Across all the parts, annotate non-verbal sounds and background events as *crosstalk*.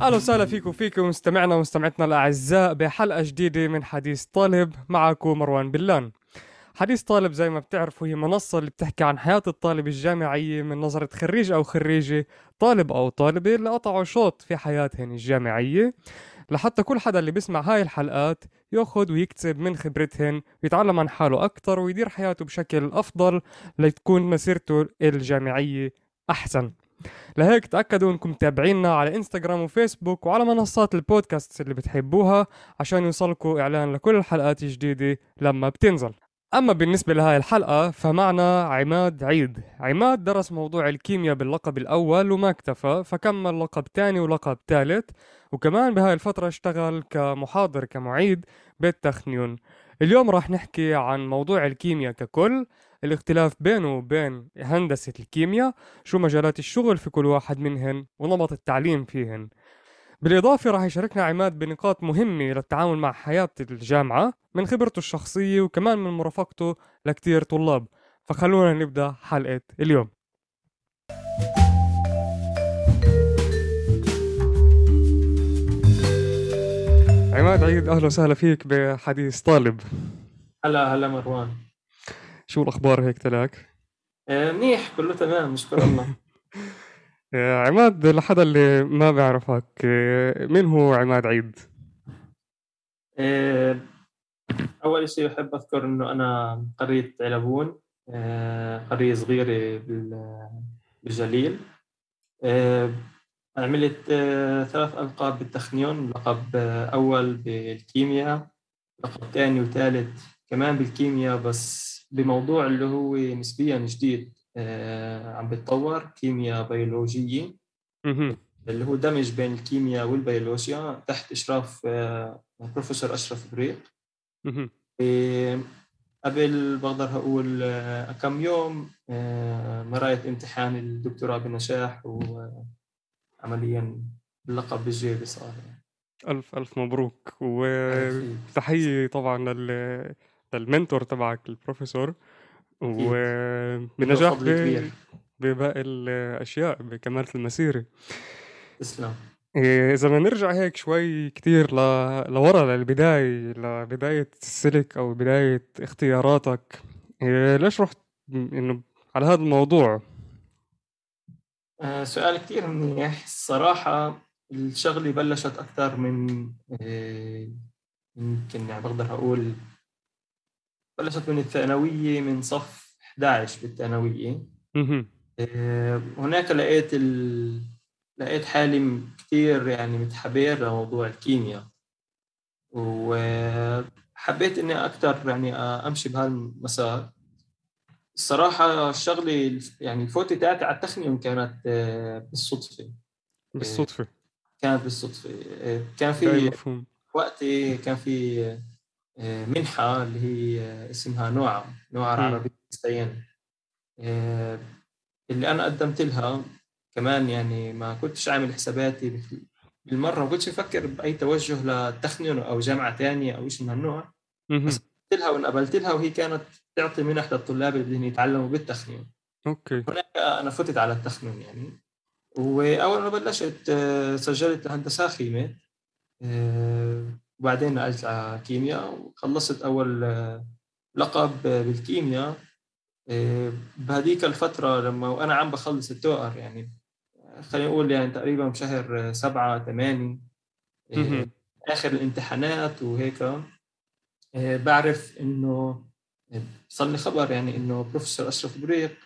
أهلا وسهلا فيكم فيكم مستمعنا ومستمعتنا الأعزاء بحلقة جديدة من حديث طالب معكم مروان بلان حديث طالب زي ما بتعرفوا هي منصة اللي بتحكي عن حياة الطالب الجامعية من نظرة خريج أو خريجة طالب أو طالبة اللي قطعوا شوط في حياتهم الجامعية. لحتى كل حدا اللي بيسمع هاي الحلقات ياخد ويكتسب من خبرتهن ويتعلم عن حاله أكتر ويدير حياته بشكل أفضل لتكون مسيرته الجامعية أحسن. لهيك تأكدوا إنكم متابعينا على إنستغرام وفيسبوك وعلى منصات البودكاست اللي بتحبوها عشان يوصلكم إعلان لكل الحلقات الجديدة لما بتنزل. أما بالنسبة لهاي الحلقة فمعنا عماد عيد. عماد درس موضوع الكيمياء باللقب الأول وما اكتفى فكمل لقب تاني ولقب ثالث وكمان بهاي الفترة اشتغل كمحاضر كمعيد بالتخنيون. اليوم راح نحكي عن موضوع الكيمياء ككل الاختلاف بينه وبين هندسة الكيمياء شو مجالات الشغل في كل واحد منهن ونمط التعليم فيهن. بالإضافة راح يشاركنا عماد بنقاط مهمة للتعامل مع حياة الجامعة من خبرته الشخصية وكمان من مرافقته لكتير طلاب. فخلونا نبدأ حلقة اليوم. عماد عيد أهلا وسهلا فيك بحديث طالب. هلا هلا مروان. شو الأخبار هيك تلاك؟ آه، منيح كله تمام نشكر الله *laughs* آه، عماد لحدا اللي ما بيعرفك آه، مين هو عماد عيد؟ أول شيء بحب أذكر إنه أنا من قرية علبون قرية صغيرة بال- بالجليل عملت ثلاث ألقاب بالتخنيون لقب أول بالكيمياء لقب ثاني وثالث كمان بالكيمياء بس بموضوع اللي هو نسبيا جديد آه، عم بتطور كيمياء بيولوجية. مهم. اللي هو دمج بين الكيمياء والبيولوجيا تحت إشراف آه، بروفيسور أشرف بريق. إيه، قبل بقدر أقول آه، كم يوم آه، مرقت امتحان الدكتوراه بنجاح وعمليا اللقب بالجيبي صار. ألف ألف مبروك. وتحية طبعا لل... للمنتور تبعك البروفيسور وبنجاح. بباقي الأشياء بكمالة المسيرة. تسلم. إيه، إذا بدنا نرجع هيك شوي كتير ل... لورا للبداية لبداية السلك أو بداية اختياراتك. إيه، ليش رحت إنه على هذا الموضوع؟ آه، سؤال كتير منيح. الصراحة الشغلة بلشت أكثر من آه، يمكن يعني بقدر أقول بلشت من الثانوية من صف 11 بالثانوية. آه، هناك لقيت ال... لقيت حالي كثير يعني متحبير لموضوع الكيمياء. وحبيت إني أكثر يعني أمشي بهالمسار. الصراحة الشغلة يعني الفوتة تاعتي على التخنيم كانت آه، بالصدفة. بالصدفة. كانت بالصدفة. آه، كان في وقتي كان في آه، منحة اللي هي آه، اسمها نوعة نوعة مم. العربية السيان اللي أنا قدمت لها كمان يعني ما كنتش عامل حساباتي بال- بالمرة ما كنتش أفكر بأي توجه للتخنين أو جامعة تانية أو شيء من هالنوع. مهم. قدمت لها وانقبلت لها وهي كانت تعطي منح للطلاب اللي بدهم يتعلموا بالتخنين. أوكي. هناك أنا فتت على التخنين يعني. وأول ما بلشت آه، سجلت هندسة خيمة. آه، وبعدين نقلت على كيمياء. وخلصت أول آه، لقب بالكيمياء. آه، بهذيك الفترة لما وأنا عم بخلص التوأر يعني خلينا نقول يعني تقريبا بشهر سبعة ثمانية آه،. آخر الامتحانات وهيك. بعرف إنه صار لي خبر يعني إنه بروفيسور أشرف بريق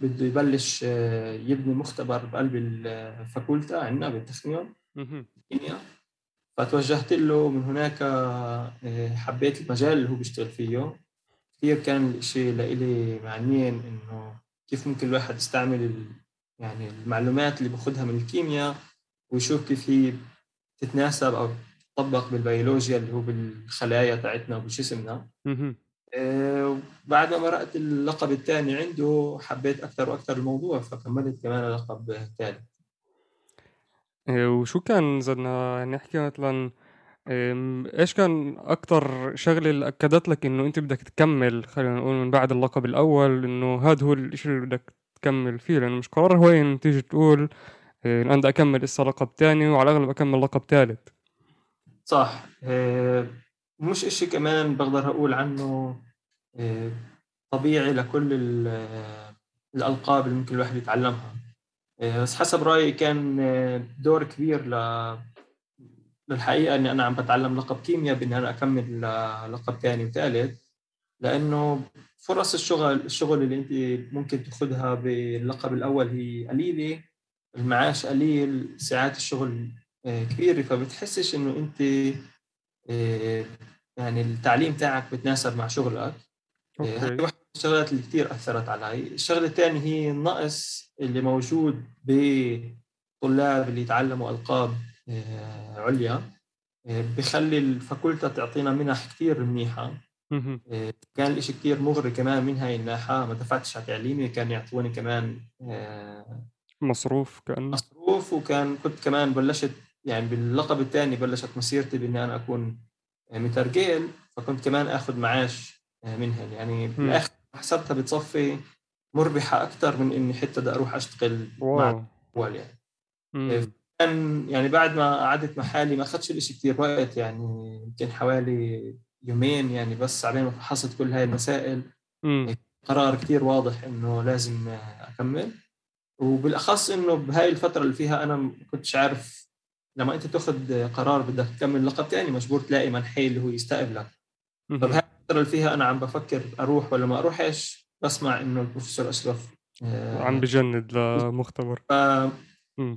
بده يبلش يبني مختبر بقلب الفاكولتا عندنا بالتخنيون مهم. فتوجهت له من هناك آه، حبيت المجال اللي هو بيشتغل فيه. كثير كان الشيء لإلي معنيين إنه كيف ممكن الواحد يستعمل يعني المعلومات اللي باخذها من الكيمياء ويشوف كيف هي تتناسب أو تطبق بالبيولوجيا اللي هو بالخلايا تاعتنا وبجسمنا. آه، بعد ما مرقت اللقب الثاني عنده حبيت أكثر وأكثر الموضوع فكملت كمان اللقب الثالث وشو كان بدنا نحكي مثلا إيش كان أكتر شغلة اللي أكدت لك إنه أنت بدك تكمل خلينا نقول من بعد اللقب الأول إنه هذا هو الإشي اللي بدك تكمل فيه؟ لأنه مش قرار هوين تيجي تقول إيه، أنا بدي أكمل لسه لقب ثاني وعلى الأغلب أكمل لقب ثالث صح. إيه، مش إشي كمان بقدر أقول عنه طبيعي لكل الألقاب اللي ممكن الواحد يتعلمها. بس حسب رأيي كان دور كبير ل للحقيقة إني أنا عم بتعلم لقب كيمياء بإني أنا أكمل لقب ثاني وثالث لأنه فرص الشغل الشغل اللي أنت ممكن تاخذها باللقب الأول هي قليلة المعاش قليل ساعات الشغل آه، كبيرة. فبتحسش إنه أنت آه، يعني التعليم تاعك بتناسب مع شغلك. آه، هذه واحدة من الشغلات اللي كثير أثرت علي. الشغلة الثانية هي النقص اللي موجود بطلاب اللي يتعلموا ألقاب عليا. بخلي الفاكولتا تعطينا منح كثير منيحة. آه، كان الإشي كثير مغري كمان من هاي الناحية. ما دفعتش على تعليمي كان يعطوني كمان آه، مصروف كان مصروف. وكان كنت كمان بلشت يعني باللقب الثاني بلشت مسيرتي بإني أنا أكون مترجل فكنت كمان آخذ معاش آه، منها يعني بالآخر حسبتها بتصفي مربحة أكثر من إني حتى بدي أروح أشتغل واو. مع يعني. كان يعني بعد ما قعدت مع حالي ما أخذش الإشي كثير وقت يعني يمكن حوالي يومين يعني بس على ما فحصت كل هاي المسائل. م. قرار كثير واضح إنه لازم أكمل. وبالأخص إنه بهاي الفترة اللي فيها أنا ما كنتش عارف لما أنت تاخذ قرار بدك تكمل لقب ثاني مجبور تلاقي منحي اللي هو يستقبلك. فبهاي الفترة اللي فيها أنا عم بفكر أروح ولا ما اروحش بسمع إنه البروفيسور اشرف آه عم بجند لمختبر. ف...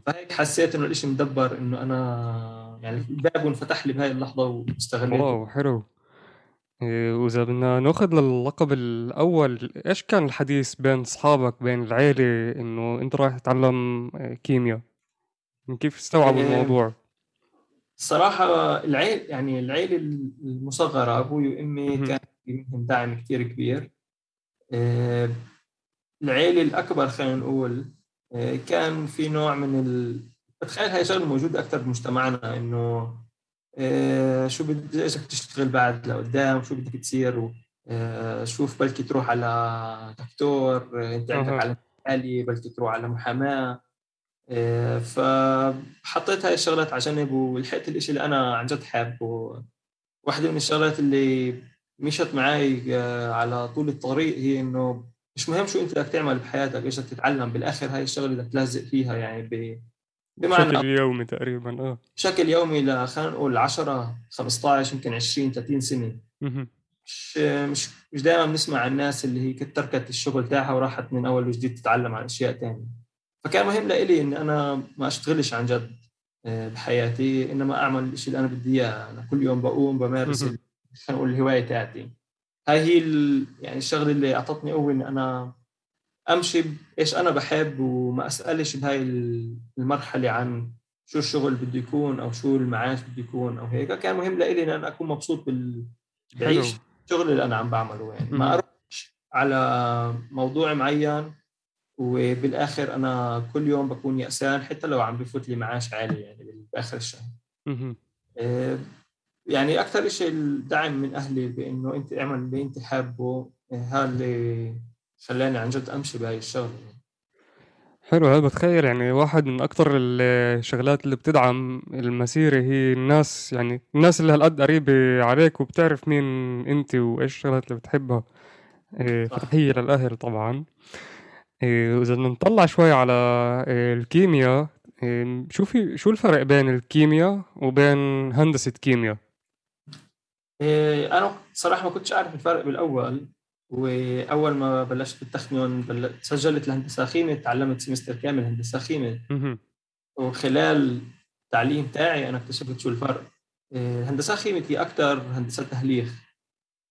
فهيك حسيت إنه الإشي مدبر إنه أنا يعني الباب انفتح لي بهاي اللحظة واستغليته. واو حلو. إيه، وإذا بدنا نأخذ للقب الأول إيش كان الحديث بين أصحابك بين العيلة إنه أنت رايح تتعلم كيمياء؟ كيف استوعبوا إيه، الموضوع؟ الصراحة العيل يعني العيلة المصغرة أبوي وأمي كان منهم دعم كثير كبير. إيه، العيلة الأكبر خلينا نقول كان في نوع من ال... بتخيل هاي شغلة موجودة أكثر بمجتمعنا إنه آه، شو بدك إيش بدك تشتغل بعد لقدام؟ شو بدك تصير؟ آه، شوف بلكي تروح على دكتور آه، أنت عندك علم عالي بلكي تروح على محاماة. فحطيت هاي الشغلات على جنب ولحقت الإشي اللي أنا عن جد حابه. واحدة من الشغلات اللي مشت معي على طول الطريق هي إنه مش مهم شو أنت بدك تعمل بحياتك إيش بدك تتعلم. بالآخر هاي الشغلة بدك تلزق فيها يعني بمعنى بشكل يومي تقريبا آه. بشكل يومي ل خلينا نقول 10 15 يمكن 20 30 سنة. مش مش مش دائما بنسمع عن الناس اللي هي تركت الشغل تاعها وراحت من أول وجديد تتعلم عن أشياء ثانية فكان مهم لإلي إني أنا ما أشتغلش عن جد آه، بحياتي إنما أعمل الشيء اللي أنا بدي إياه. أنا كل يوم بقوم بمارس خلينا نقول الهواية تاعتي. هاي هي يعني الشغلة اللي أعطتني قوة إني أنا أمشي بايش أنا بحب وما أسألش بهاي المرحلة عن شو الشغل بده يكون أو شو المعاش بده يكون أو هيك. كان مهم لإلي ان أنا أكون مبسوط بال بعيش الشغل اللي أنا عم بعمله يعني. ما أروح على موضوع معين وبالآخر أنا كل يوم بكون يأسان حتى لو عم بفوت لي معاش عالي يعني باخر الشهر. آه، يعني أكثر شيء الدعم من أهلي بإنه انت اعمل اللي إنت حابه. هذا اللي خلاني عن جد أمشي بهاي الشغلة. حلو هذا بتخيل يعني واحد من أكثر الشغلات اللي بتدعم المسيرة هي الناس يعني الناس اللي هالقد قريبة عليك وبتعرف مين أنت وإيش الشغلات اللي بتحبها. إيه، فتحية للأهل طبعا. إيه، وإذا بدنا نطلع شوي على إيه، الكيمياء شو في شو الفرق بين الكيمياء وبين هندسة كيمياء؟ أنا صراحة ما كنتش أعرف الفرق بالأول وأول ما بلشت بالتخمين بل... سجلت الهندسة خيمة تعلمت سمستر كامل هندسة خيمة. وخلال التعليم تاعي أنا اكتشفت شو الفرق. الهندسة خيمة هي أكثر هندسة تهليخ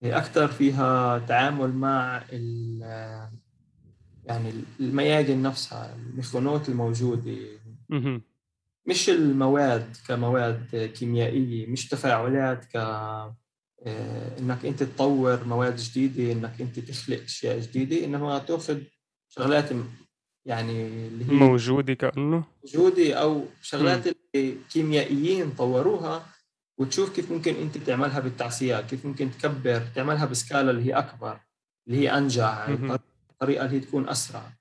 أكثر فيها تعامل مع ال... يعني الميادين نفسها الميخانات الموجوده مش المواد كمواد كيميائية مش تفاعلات ك آه، إنك أنت تطور مواد جديدة إنك أنت تخلق أشياء جديدة إنما تأخذ شغلات يعني اللي هي موجودة كأنه؟ موجودة أو شغلات. اللي كيميائيين طوروها وتشوف كيف ممكن أنت تعملها بالتعسيات كيف ممكن تكبر تعملها بسكالا اللي هي أكبر اللي هي أنجع الطريقة اللي تكون أسرع.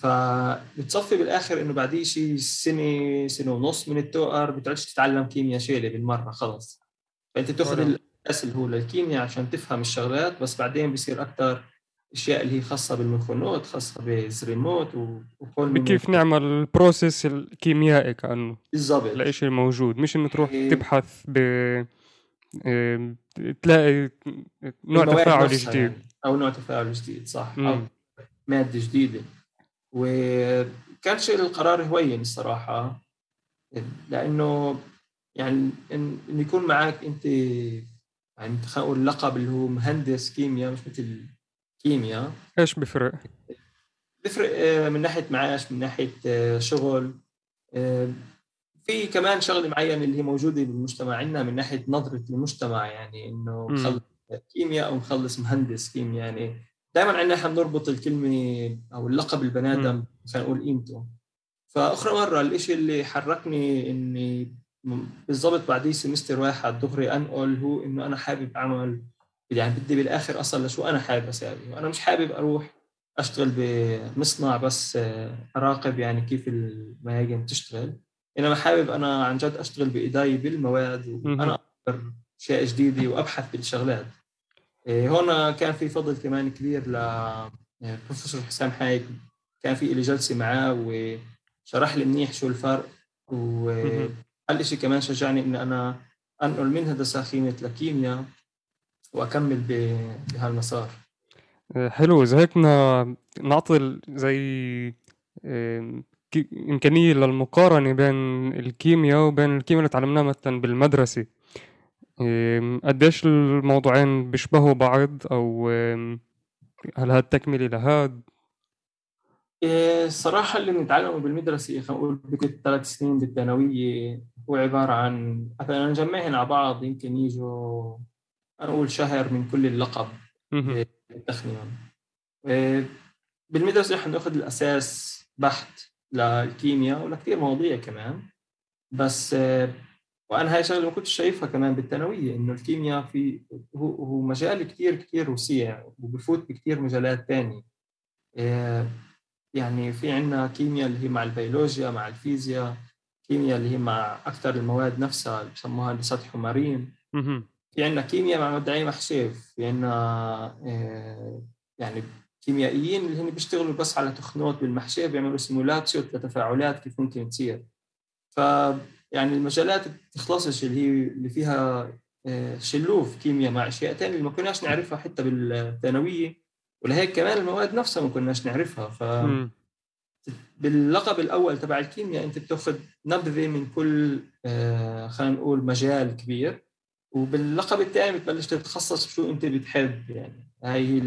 فبتصفي بالآخر إنه بعديه شيء سنة سنة ونص من التوقر بتقعدش تتعلم كيمياء شيله بالمرة خلص. فأنت بتأخذ الاساس اللي هو للكيمياء عشان تفهم الشغلات بس بعدين بصير أكثر أشياء اللي هي خاصة بالميكرونوت خاصة بالزريموت وكل بكيف نعمل بروسيس الكيميائي كأنه بالضبط. لشيء موجود؟ مش إنه تروح إيه. تبحث ب تلاقي نوع تفاعل جديد. يعني. أو نوع تفاعل جديد صح مادة جديدة. وكان شيء القرار هوين الصراحة لأنه يعني إن يكون معك أنت يعني خلينا نقول لقب اللي هو مهندس كيمياء مش مثل كيمياء. إيش بفرق؟ بفرق آه، من ناحية معاش من ناحية آه، شغل. آه، في كمان شغلة معينة اللي هي موجودة بالمجتمع عندنا من ناحية نظرة المجتمع يعني إنه مخلص كيمياء أو مخلص مهندس كيمياء يعني دائما عندنا إحنا بنربط الكلمة أو اللقب البني آدم خلينا نقول قيمته. فأخرى مرة الشيء اللي حركني إني بالضبط بعد سمستر واحد دغري انقل هو إنه أنا حابب أعمل يعني بدي بالآخر اصل لشو أنا حابب أسوي وأنا مش حابب أروح أشتغل بمصنع بس أراقب يعني كيف المهاجم تشتغل. إنما حابب أنا عن جد أشتغل بايدي بالمواد وأنا أقدر اشياء جديده وأبحث بالشغلات. إيه، هون كان في فضل كمان كبير ل بروفيسور حسام حايك. كان في لي جلسة معاه وشرح لي منيح شو الفرق. وهالشيء كمان شجعني إني أنا أنقل من هندسه خيمه لكيمياء وأكمل بهالمسار. حلو. إذا هيك نعطي زي إمكانية للمقارنة بين الكيمياء وبين الكيمياء اللي تعلمناها مثلا بالمدرسة. قديش الموضوعين بيشبهوا بعض أو هل هاد تكملة لهاد؟ الصراحة اللي بنتعلمه بالمدرسة خلينا نقول بكل ثلاث سنين بالثانوية هو عبارة عن مثلا نجمعهم على بعض يمكن يجوا نقول شهر من كل اللقب بالتخمين بالمدرسة رح ناخذ الأساس بحت للكيمياء ولكثير مواضيع كمان بس وأنا هاي شغلة ما كنتش شايفها كمان بالثانوية إنه الكيمياء في هو هو مجال كثير كثير وسيع وبفوت بكثير مجالات ثانية يعني في عندنا كيمياء اللي هي مع البيولوجيا مع الفيزياء كيمياء اللي هي مع أكثر المواد نفسها اللي بسموها لسطح حمارين في عندنا كيمياء مع مدعي محشيف في عندنا آه، يعني كيميائيين اللي هن بيشتغلوا بس على تخنوت بالمحشيه بيعملوا سيمولاتسيو لتفاعلات كيف ممكن تصير. ف يعني المجالات تخلصش اللي هي اللي فيها آه، شلوف كيمياء مع أشياء ثانية اللي ما كناش نعرفها حتى بالثانوية. ولهيك كمان المواد نفسها ما كناش نعرفها. ف باللقب الأول تبع الكيمياء أنت بتأخذ نبذة من كل آه، خلينا نقول مجال كبير. وباللقب الثاني بتبلش تتخصص بشو أنت بتحب يعني. هاي هي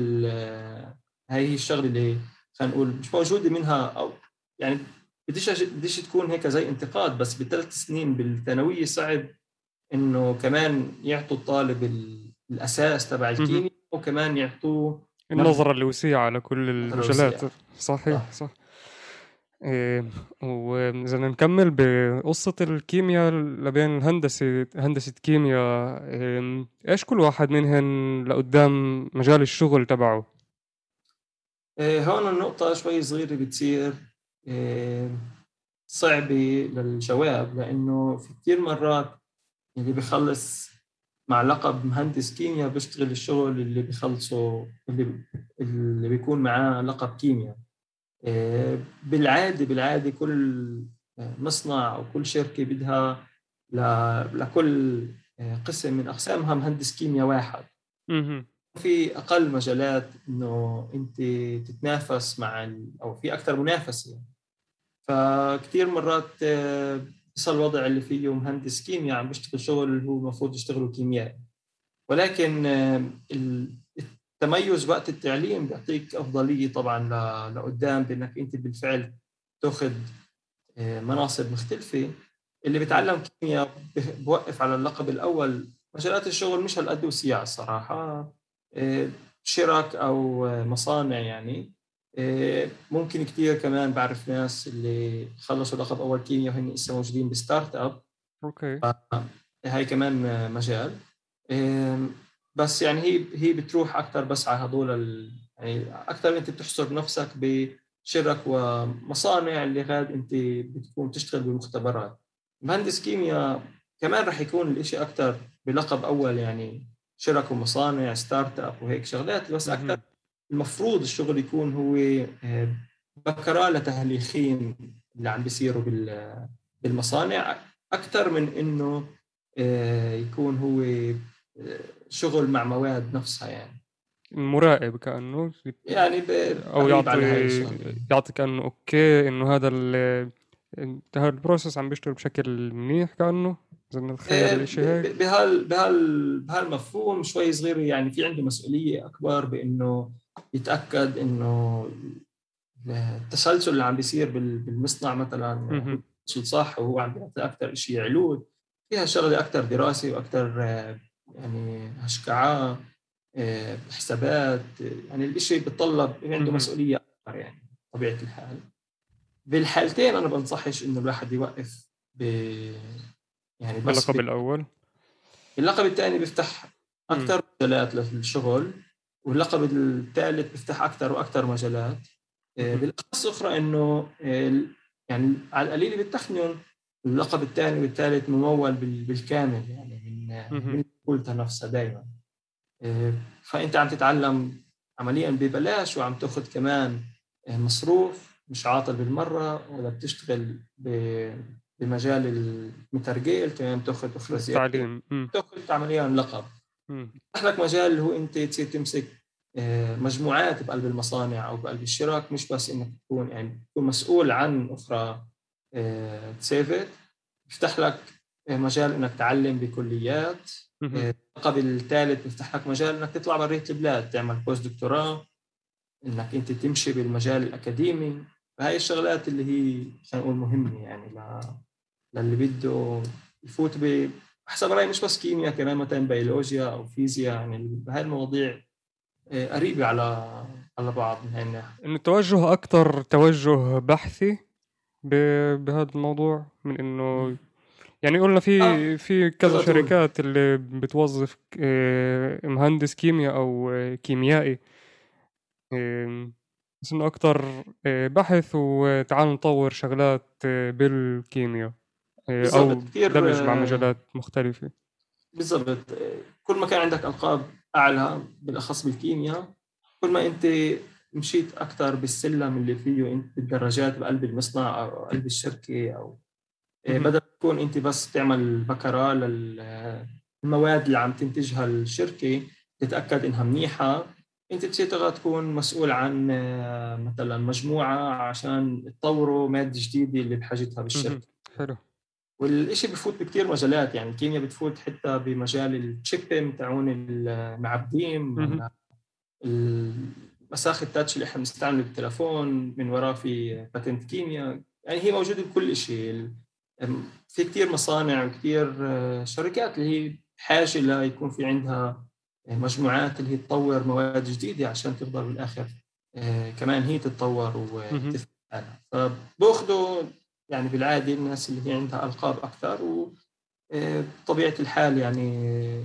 هاي هي الشغلة اللي خلينا نقول مش موجودة منها أو يعني بديش بديش تكون هيك زي انتقاد بس بالثلاث سنين بالثانوية صعب إنه كمان يعطوا الطالب الأساس تبع الكيمياء وكمان يعطوه النظرة الوسيعه على كل المجالات. صحيح صح, صح. إيه وإذا نكمل بقصة الكيمياء لبين الهندسة هندسة كيمياء إيه إيش كل واحد منهن لقدام مجال الشغل تبعه؟ إيه، هون النقطة شوي صغيرة بتصير. صعبة للشباب لأنه في كثير مرات اللي بخلص مع لقب مهندس كيمياء بيشتغل الشغل اللي بخلصه اللي اللي بيكون معاه لقب كيمياء. إيه، بالعادة بالعادة كل مصنع أو كل شركة بدها لكل قسم من أقسامها مهندس كيمياء واحد. في أقل مجالات إنه أنت تتنافس مع أو في أكثر منافسة. يعني. فكثير مرات آه، بصل الوضع اللي فيه مهندس كيمياء عم بيشتغل شغل هو المفروض يشتغله كيميائي ولكن آه، التميز وقت التعليم بيعطيك أفضلية طبعا لقدام بأنك أنت بالفعل تاخذ آه، مناصب مختلفة. اللي بيتعلم كيمياء بوقف على اللقب الأول. مجالات الشغل مش هالقد وسيعه الصراحة. شرك أو مصانع يعني. ممكن كثير كمان بعرف ناس اللي خلصوا لقب أول كيمياء وهن لسه موجودين ب startup. okay. هاي كمان مجال. بس يعني هي هي بتروح أكثر بس على هذول يعني أكثر أنت بتحصر نفسك شرك ومصانع اللي غاد أنت بتكون تشتغل بمختبرات. مهندس كيمياء كمان رح يكون الإشي أكثر بلقب أول يعني شرك ومصانع startup وهيك شغلات بس أكثر المفروض الشغل يكون هو آه، בקרה ل תהליכים اللي عم بيصيروا بالمصانع. أكثر من إنه آه، يكون هو آه، شغل مع مواد نفسها يعني. مراقب كأنه يعني أو يعطي يعطي كأنه okay إنه هذا هذا ال process عم بيشتغل بشكل منيح كأنه إذا نتخيل الشيء هيك. بهال بهال بهالمفهوم شوي صغير يعني في عنده مسؤولية أكبر بإنه يتأكد إنه التسلسل اللي عم بيصير بالمصنع مثلا صح وهو عم بيعطي أكثر شيء علود فيها شغلة أكثر دراسة وأكثر يعني هشكعه حسابات يعني الشيء بيتطلب عنده مسؤولية أكثر يعني طبيعه الحال. بالحالتين أنا بنصحش إنه الواحد يوقف ب يعني بس اللقب الأول. اللقب الثاني بيفتح أكثر مجالات للشغل. واللقب الثالث بيفتح أكثر وأكثر مجالات. آه، بالأخص أخرى إنه آه، يعني على القليل بالتخنين اللقب الثاني والثالث ممول بالكامل يعني من من نفسها دائما آه، فأنت عم تتعلم عمليا ببلاش وعم تأخذ كمان مصروف مش عاطل بالمرة ولا بتشتغل بمجال المترجيل كمان تأخذ أخرى زيادة. تعليم تأخذ عمليا لقب. فتح لك مجال اللي هو أنت تصير تمسك آه، مجموعات بقلب المصانع أو بقلب الشرك مش بس إنك تكون يعني تكون مسؤول عن أخرى آه، تسيفت بيفتح لك آه، مجال إنك تعلم بكليات لقب الثالث بيفتح لك مجال إنك تطلع برات البلاد تعمل post دكتوراه إنك أنت تمشي بالمجال الأكاديمي. فهي الشغلات اللي هي خلينا نقول مهمة يعني للي بده يفوت ب حسب رايي مش بس كيمياء كمان مثلا بيولوجيا أو فيزياء يعني هاي المواضيع آه، قريبة على على بعض من هاي الناحية. إنه توجه أكثر توجه بحثي بهذا الموضوع من إنه يعني قلنا في آه. في كذا شركات اللي بتوظف آه، مهندس كيمياء أو كيميائي. بس إنه أكثر بحث وتعال نطور شغلات بالكيمياء. أو دمج مع مجالات مختلفة. بالضبط. كل ما كان عندك ألقاب أعلى بالأخص بالكيمياء كل ما أنت مشيت أكثر بالسلم اللي فيه أنت بالدرجات بقلب المصنع أو قلب الشركة أو بدل تكون أنت بس تعمل بكرة للمواد اللي عم تنتجها الشركة تتأكد إنها منيحة أنت بتصير تكون مسؤول عن مثلا مجموعة عشان تطوروا مادة جديدة اللي بحاجتها بالشركة. حلو. والشيء بفوت بكثير مجالات يعني الكيمياء بتفوت حتى بمجال التشيبين تاعون المعبدين مساخ التاتش اللي إحنا بنستعمله بالتلفون من وراه في باتنت كيمياء يعني هي موجودة بكل شيء في كثير مصانع وكثير آه، شركات اللي هي بحاجه ليكون في عندها مجموعات اللي هي تطور مواد جديدة عشان تقدر بالآخر آه، كمان هي تتطور وتفهم فباخذوا يعني بالعادة الناس اللي هي عندها ألقاب أكثر وطبيعه آه، الحال يعني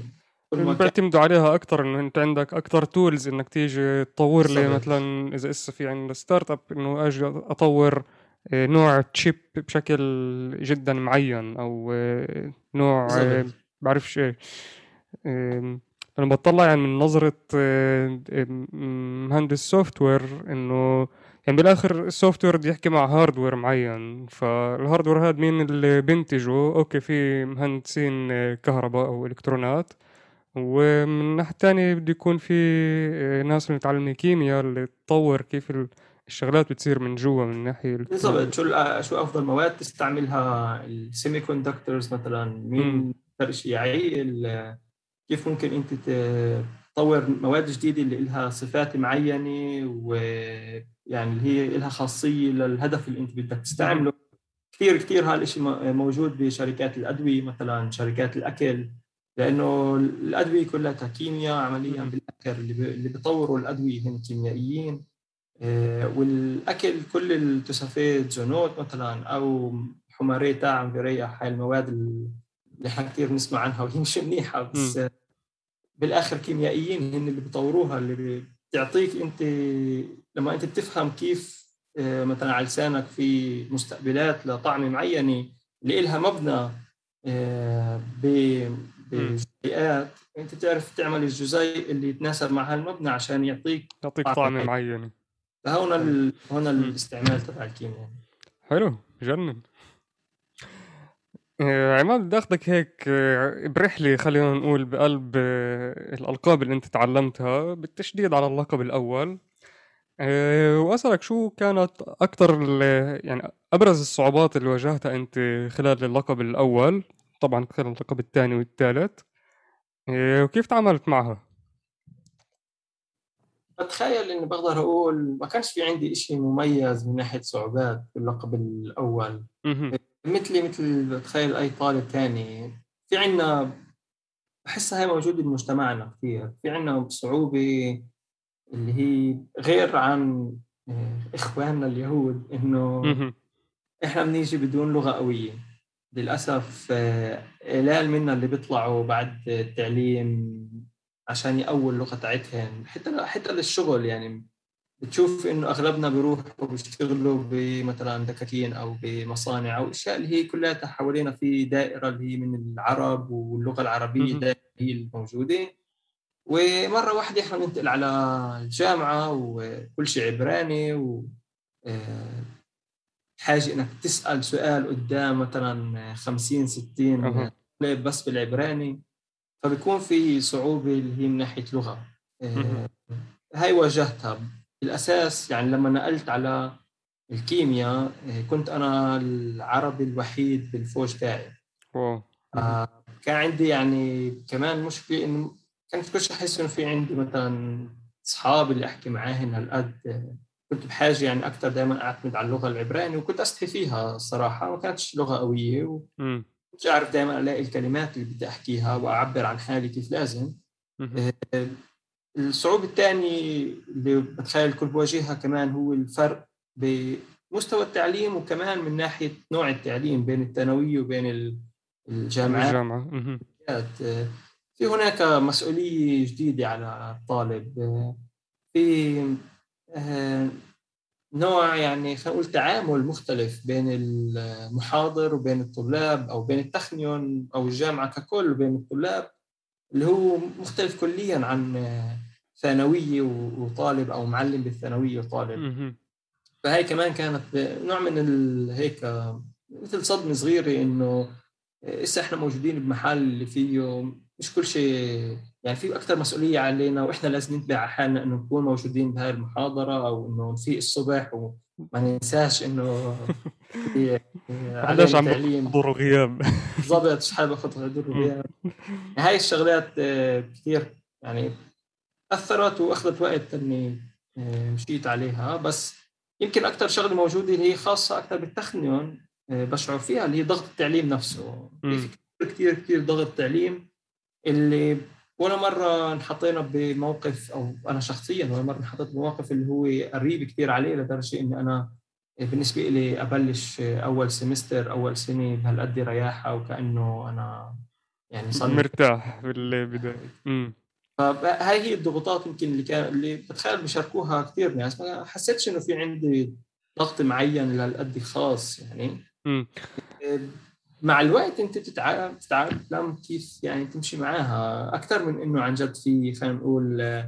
بيعتمدوا عليها أكثر إنه أنت عندك أكثر tools إنك تيجي تطور لي مثلا إذا اسا في عند startup إنه أجي أطور آه، نوع chip بشكل جدا معين أو آه، نوع بعرفش إيه. أنا بطلع يعني من نظرة مهندس software إنه يعني بالآخر ال software بده يحكي مع hardware معين فال hardware هذا مين اللي بينتجه؟ okay في مهندسين كهرباء أو إلكترونات ومن الناحيه الثانية بده يكون في آه، ناس متعلمين كيمياء اللي تطور كيف الشغلات بتصير من جوا من ناحية بالضبط. شو شو أفضل مواد تستعملها؟ ال semiconductors مثلا مين أكثر شيء يعيل كيف ممكن أنت تطور مواد جديدة اللي لها صفات معينة ويعني اللي هي لها خاصية للهدف اللي أنت بدك تستعمله. كثير كثير هالشيء موجود بشركات الأدوية مثلا شركات الأكل لأنه الأدوية كلها كيمياء عمليا بالاخر اللي بيطوروا الأدوية هم كيميائيين. آه، والأكل كل التوسفات زونوت مثلا أو حمارية تاعم بريح هاي المواد اللي إحنا كثير بنسمع عنها وهي مش منيحة بس م. بالآخر كيميائيين هن اللي بيطوروها اللي بتعطيك أنت لما أنت بتفهم كيف آه، مثلا على لسانك في مستقبلات لطعمه معينة اللي إلها مبنى آه، بجزيئات أنت تعرف تعمل الجزيء اللي يتناسب مع هالمبنى عشان يعطيك يعطيك طعمه معينه فهون ال... هون الاستعمال تبع الكيمياء. حلو جنن. عماد بدي اخذك هيك آه، برحلة خلينا نقول بقلب آه، الألقاب اللي أنت تعلمتها بالتشديد على اللقب الأول. وأسألك شو كانت أكثر يعني أبرز الصعوبات اللي واجهتها أنت خلال اللقب الأول؟ طبعا خلال اللقب الثاني والثالث. وكيف تعاملت معها؟ بتخيل إني بقدر أقول ما كانش في عندي شيء مميز من ناحية صعوبات اللقب الأول. مثلي مثل بتخيل أي طالب ثاني في عندنا بحسها هي موجودة بمجتمعنا كثير في عندنا صعوبة اللي هي غير عن آه، إخواننا اليهود إنه إحنا بنيجي بدون لغة قوية. للأسف آه، قلال منا اللي بيطلعوا بعد التعليم عشان يقووا اللغة تاعتهم. حتى حتى للشغل يعني. بتشوف إنه أغلبنا بيروحوا بيشتغلوا بمثلا دكاكين أو بمصانع أو أشياء اللي هي كلها حوالينا في دائرة اللي هي من العرب واللغة العربية دائما هي الموجودة. ومرة واحدة إحنا ننتقل على الجامعة وكل شيء عبراني و آه، حاجة إنك تسأل سؤال قدام مثلا 50 60 بس بالعبراني فبيكون في صعوبة اللي هي من ناحية لغة. آه، هاي واجهتها. بالاساس يعني لما نقلت على الكيمياء آه، كنت أنا العربي الوحيد بالفوج تاعي واو. آه كان عندي يعني كمان مشكلة انه كنت كنت أحس إنه في عندي مثلا أصحاب اللي أحكي معاهن هالقد كنت بحاجة يعني أكثر دائما أعتمد على اللغة العبرانيه وكنت استحي فيها الصراحة ما كانتش لغة قوية و... كنت أعرف دائما ألاقي الكلمات اللي بدي أحكيها وأعبر عن حالي كيف لازم. آه، الصعوبة الثانية اللي بتخيل الكل بواجهها كمان هو الفرق بمستوى التعليم وكمان من ناحية نوع التعليم بين الثانوية وبين الجامعات. الجامعة. في هناك مسؤولية جديدة على الطالب. في آه، نوع يعني خلينا نقول تعامل مختلف بين المحاضر وبين الطلاب أو بين التخنيون أو الجامعة ككل وبين الطلاب. اللي هو مختلف كليا عن ثانوية وطالب أو معلم بالثانوية وطالب. فهي كمان كانت نوع من هيك مثل صدمة صغيرة إنه لسه إحنا موجودين بمحل اللي فيه مش كل شيء يعني في أكثر مسؤولية علينا وإحنا لازم ننتبه على حالنا إنه نكون موجودين بهاي المحاضرة أو إنه نفيق الصبح وما ننساش إنه علاش *laughs* عم حضور وغياب بالضبط مش حابب اخذ حضور وغياب هاي الشغلات آه، كثير يعني أثرت وأخذت وقت إني آه، مشيت عليها. بس يمكن أكثر شغلة موجودة اللي هي خاصة أكثر بالتخنيون آه، بشعر فيها اللي هي ضغط التعليم نفسه. في كثير كثير ضغط تعليم اللي ولا مرة انحطينا بموقف أو أنا شخصيا ولا مرة انحطيت بموقف اللي هو قريب كثير عليه لدرجة إني أنا بالنسبة لي أبلش أول سمستر أول سنة بهالقد رياحة وكأنه أنا يعني صار مرتاح في البداية فهاي هي الضغوطات يمكن اللي كان اللي بتخيل بيشاركوها كثير ناس. ما حسيتش إنه في عندي ضغط معين لهالقد خاص يعني. مع الوقت انت بتتعلم تتعلم كيف يعني تمشي معاها. أكثر من إنه عن جد في خلينا نقول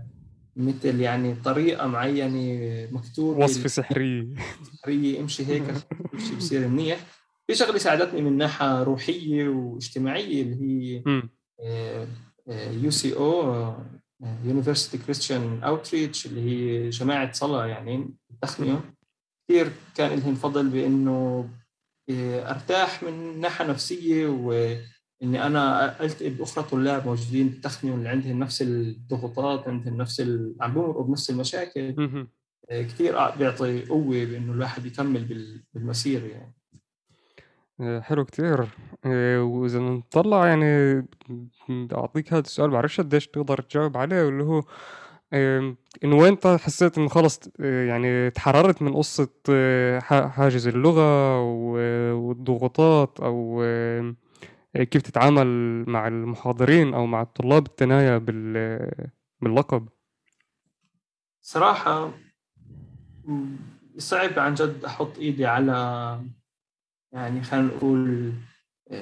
مثل يعني طريقة معينة مكتوبة وصفة سحرية. سحرية امشي هيك كل شيء بصير منيح. في شغلة ساعدتني من ناحية روحية واجتماعية اللي هي UCO University Christian Outreach اللي هي جماعة صلاة يعني التخنيون كثير كان لهم فضل بإنه أرتاح من ناحية نفسية وإني أنا ألتقي بأخرى طلاب موجودين بالتخنيون اللي عندهم نفس الضغوطات عندهم نفس ال... عم بمرقوا بنفس المشاكل. كثير بيعطي قوة بإنه الواحد يكمل بالمسيرة يعني. آه، حلو كتير. آه، وإذا نطلع يعني أعطيك هذا السؤال بعرفش قديش تقدر تجاوب عليه واللي هو انه وين حسيت انه خلص آه، يعني تحررت من قصة آه، حاجز اللغة والضغوطات أو كيف تتعامل مع المحاضرين أو مع الطلاب التنايا باللقب؟ صراحة صعب عن جد أحط إيدي على يعني خلينا نقول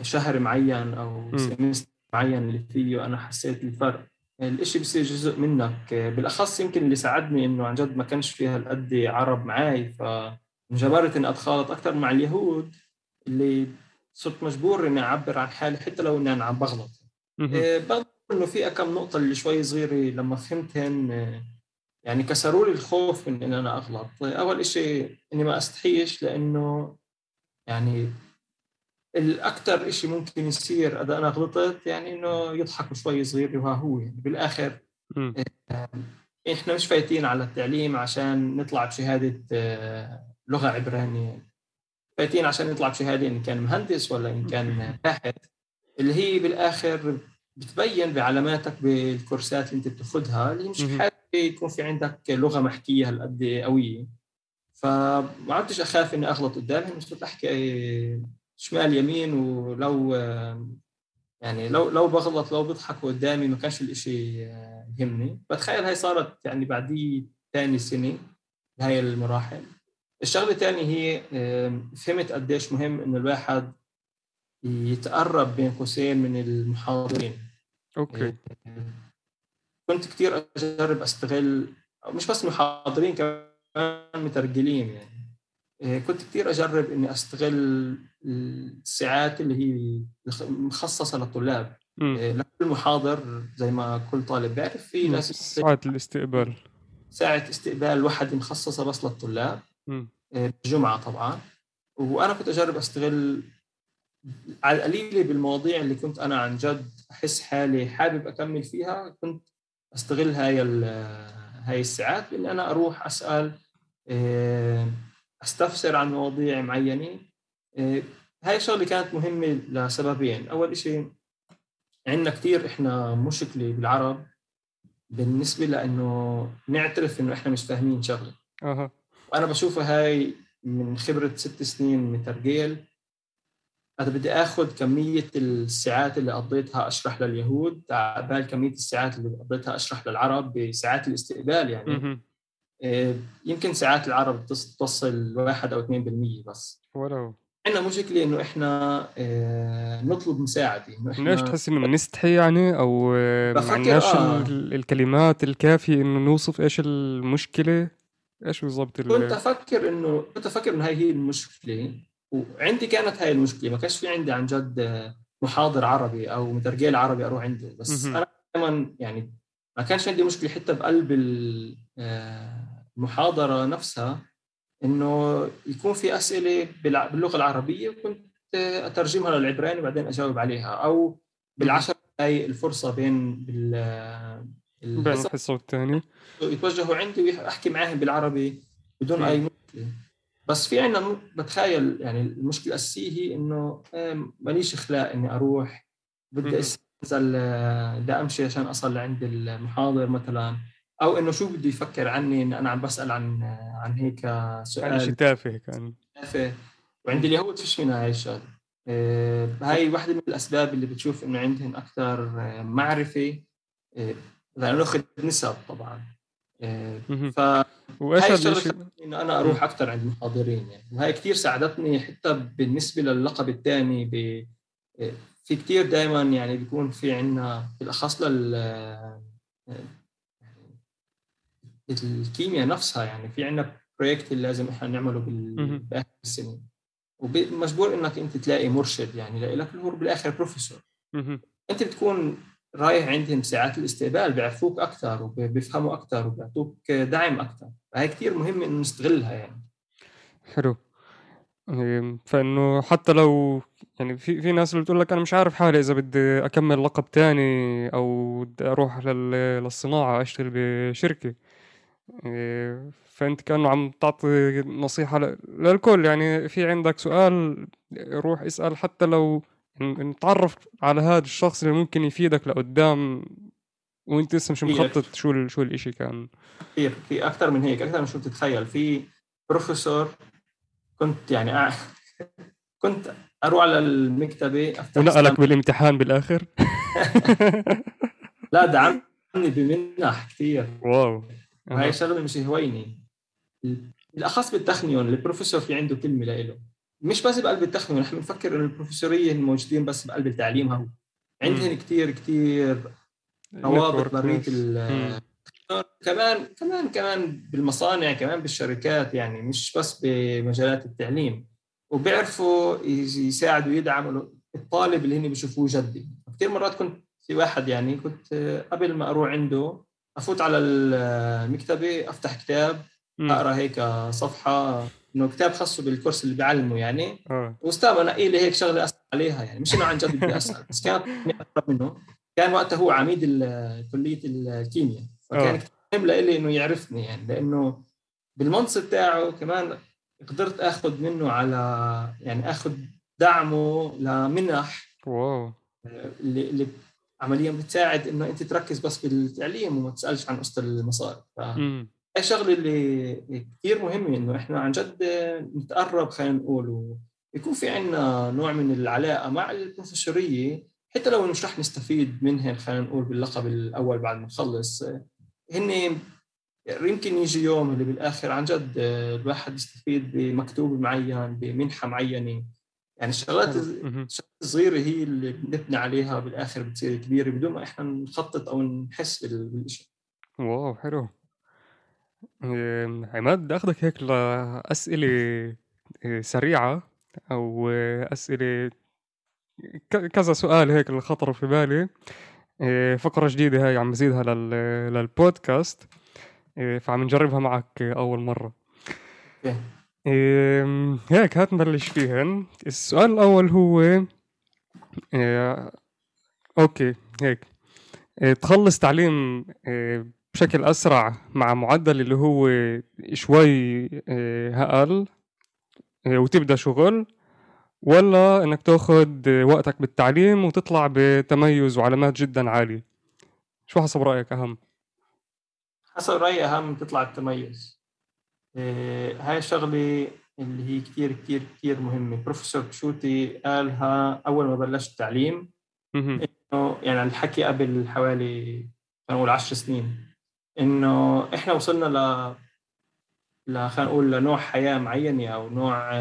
شهر معين أو سمستر معين اللي فيه أنا حسيت الفرق. الإشي بصير جزء منك. بالأخص يمكن اللي ساعدني إنه عن جد ما كانش فيها هالقد عرب معي فانجبرت إني أتخالط أكثر مع اليهود اللي صرت مجبور إني أعبر عن حالي حتى لو إني أنا عم بغلط. إيه، بغلط إنه في كم نقطة اللي شوي صغيرة لما فهمتهن يعني كسروا لي الخوف من ان أنا أغلط. أول شيء إني ما أستحيش لأنه يعني الاكثر شيء ممكن يصير إذا أنا غلطت يعني إنه يضحكوا شوي صغير وها هو. يعني بالاخر آه، إحنا مش فايتين على التعليم عشان نطلع بشهادة آه، لغة عبرانية. فايتين عشان نطلع بشهادة إن كان مهندس ولا إن كان باحث. اللي هي بالآخر بتبين بعلاماتك بالكورسات اللي أنت بتاخذها اللي مش حاجة يكون في عندك لغة محكية هالقد قوية. فما عدتش أخاف إني أغلط قدامهم مش أحكي شمال يمين ولو يعني لو لو بغلط لو بيضحكوا قدامي ما كانش الإشي يهمني. بتخيل هاي صارت يعني بعدي ثاني سنة بهاي المراحل. الشغلة الثانية هي فهمت قديش مهم إنه الواحد يتقرب بين قوسين من المحاضرين. أوكي. كنت كثير أجرب أستغل مش بس محاضرين كمان مترجلين يعني. كنت كثير أجرب إني أستغل الساعات اللي هي مخصصة للطلاب. إيه، لكل محاضر زي ما كل طالب بيعرف في ناس ساعة الاستقبال. ساعة استقبال واحد مخصصة بس للطلاب. الجمعة إيه، طبعا. وأنا كنت أجرب أستغل على القليلة بالمواضيع اللي كنت أنا عن جد أحس حالي حابب أكمل فيها كنت أستغل هاي هاي الساعات بإني أنا أروح أسأل أستفسر عن مواضيع معينة. آه، هاي الشغله كانت مهمة لسببين. أول شيء عندنا كثير إحنا مشكلة بالعرب بالنسبة لإنه نعترف إنه إحنا مش فاهمين شغلة. أها. وأنا بشوفها هاي من خبرة ست سنين مترجيل أنا بدي آخذ كمية الساعات اللي قضيتها أشرح لليهود. عبال كمية الساعات اللي قضيتها أشرح للعرب بساعات الاستقبال يعني. يمكن ساعات العرب تصل واحد أو 2% بس. ولو. عندنا مشكلة إنه إحنا آه، نطلب مساعدة إنه إحنا ليش تحس إنه نستحي يعني؟ أو ما عندناش آه. الكلمات الكافية إنه نوصف إيش المشكلة؟ إيش بالضبط كنت أفكر إنه كنت أفكر إنه هاي هي المشكلة وعندي كانت هاي المشكلة ما كانش في عندي عن جد محاضر عربي أو مترجل عربي أروح عنده بس أنا دائما يعني ما كانش عندي مشكلة حتى بقلب المحاضرة نفسها إنه يكون في أسئلة باللغة العربية وكنت أترجمها للعبراني وبعدين أجاوب عليها أو بالعشر دقائق الفرصة بين بال بين الحصة والثانيه يتوجهوا عندي واحكي معاهم بالعربي بدون أي مشكلة. بس في عندنا بتخيل يعني المشكلة الاساسيه هي إنه ماليش اخلاق إني أروح بدي أنزل بدي أمشي عشان أصل لعند المحاضر مثلا. أو إنه شو بده يفكر عني ان أنا عم بسأل عن عن هيك سؤال. شيء تافه كان. تافه. وعند اليهود فيش منها هاي الشغلة. آه، هاي واحدة من الأسباب اللي بتشوف إنه عندهم أكثر آه، معرفة آه، ناخذ نسب طبعا. ف الشغلة إنه أنا أروح أكثر عند المحاضرين يعني. وهي كثير ساعدتني حتى بالنسبة للقب الثاني ب... في كثير دائما يعني بيكون في عندنا بالأخص لل الكيمياء نفسها يعني في عندنا project اللي لازم إحنا نعمله بآخر السنة ومجبور إنك أنت تلاقي مرشد يعني لك هو بالآخر بروفيسور أنت بتكون رايح عندهم ساعات الاستقبال بيعرفوك أكثر وبيفهموا أكثر وبيعطوك دعم أكثر فهي كثير مهم إنه نستغلها يعني. حلو. فإنه حتى لو يعني في في ناس اللي بتقول لك أنا مش عارف حالي إذا بدي أكمل لقب تاني أو بدي أروح للصناعة أشتغل بشركة. فأنت كأنه عم تعطي نصيحة للكل. يعني في عندك سؤال روح اسأل حتى لو نتعرف على هذا الشخص اللي ممكن يفيدك لقدام وأنت لسه مش مخطط شو شو الإشي كان. كثير في أكثر من هيك أكثر من شو بتتخيل. في بروفيسور كنت يعني أع... *laughs* كنت أروح على المكتبة ونقلك بالامتحان بالآخر؟ *laughs* لا دعمني بمنح كثير واو. وهي شغله مش هويني بالاخص بالتخنيون البروفيسور في عنده كلمة له مش بس بقلب التخنيون نحن بنفكر إنه البروفيسوريه موجودين بس بقلب التعليم هو. عندهم كثير كثير روابط برية كمان كمان كمان بالمصانع كمان بالشركات يعني مش بس بمجالات التعليم. وبيعرفوا يساعدوا يدعموا الطالب اللي هن بيشوفوه جدي. كثير مرات كنت في واحد يعني كنت قبل ما أروح عنده أفوت على المكتبة أفتح كتاب أقرأ هيك صفحة إنه كتاب خاصه بالكورس اللي بيعلمه يعني. آه. وأستاذ انقي لي هيك شغلة أسأل عليها يعني. مش إنه عن جد بدي أسأل بس كانت اقرب منه. كان وقتها هو عميد كلية الكيمياء. فكان كثير مهم لإلي إنه يعرفني يعني لإنه بالمنصب تاعه كمان قدرت آخذ منه على يعني آخذ دعمه لمنح واو. اللي, اللي عمليا بتساعد إنه أنت تركز بس بالتعليم وما تسألش عن قصه المصاري. ف هاي الشغله اللي كثير مهمة إنه إحنا عن جد نتقرب خلينا نقول ويكون في عندنا نوع من العلاقة مع البروفيسورية حتى لو مش رح نستفيد منهم خلينا نقول باللقب الأول بعد ما نخلص. هن يمكن يجي يوم اللي بالآخر عن جد الواحد يستفيد بمكتوب معين بمنحة معينة. يعني الشغلات الصغيرة هي اللي بنبني عليها بالآخر بتصير كبيرة بدون ما إحنا نخطط أو نحس بالشيء واو حلو. عماد بدي أخذك هيك لأسئلة آه، سريعة أو أسئلة كذا سؤال هيك اللي خطروا في بالي. آه، فقرة جديدة هاي عم بزيدها للبودكاست. آه، فعم نجربها معك أول مرة. هيك هات نبلش فيهن. السؤال الأول هو أوكي هيك. تخلص تعليم بشكل أسرع مع معدل اللي هو شوي أقل وتبدأ شغل ولا إنك تأخذ وقتك بالتعليم وتطلع بتميز وعلامات جدا عالية؟ شو حسب رأيك أهم؟ حسب رأيي أهم تطلع التميز إيه هاي الشغله اللي هي كثير كثير كثير مهمة. بروفيسور بشوتي قالها أول ما بلشت التعليم إنه يعني الحكي قبل حوالي خلينا نقول 10 سنين إنه إحنا وصلنا ل ل خلينا نقول لنوع حياة معينة أو نوع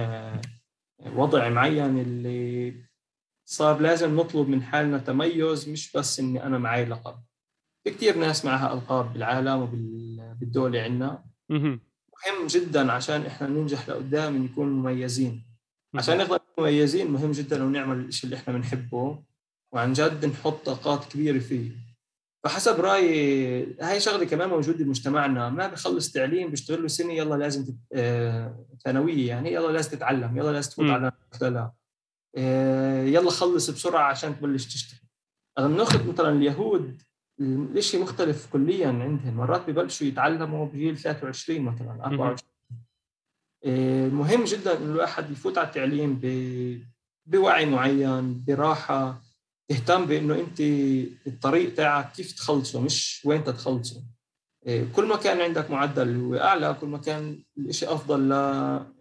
وضع معين اللي صار لازم نطلب من حالنا تميز مش بس إني أنا معي لقب. في كثير ناس معها ألقاب بالعالم وبالدوله عندنا. مهم جدا عشان إحنا ننجح لقدام نكون مميزين. عشان نقدر مميزين مهم جدا إنه نعمل الشيء اللي إحنا بنحبه وعن جد نحط طاقات كبيرة فيه. فحسب رأيي هاي شغلة كمان موجودة بمجتمعنا. ما بخلص تعليم بيشتغل له سنة يلا لازم تت... آه... ثانوية يعني يلا لازم تتعلم يلا لازم تفوت على لا آه... يلا خلص بسرعة عشان تبلش تشتغل. اذا بناخذ مثلا اليهود الشيء مختلف كليا عندهم. مرات ببلشوا يتعلموا بجيل 23 مثلا 24 آه... مهم جدا إنه الواحد يفوت على التعليم ب... بوعي معين براحة. تهتم بإنه أنت الطريق تاعك كيف تخلصه مش وين تخلصه إيه، كل ما كان عندك معدل هو أعلى كل ما كان الشيء افضل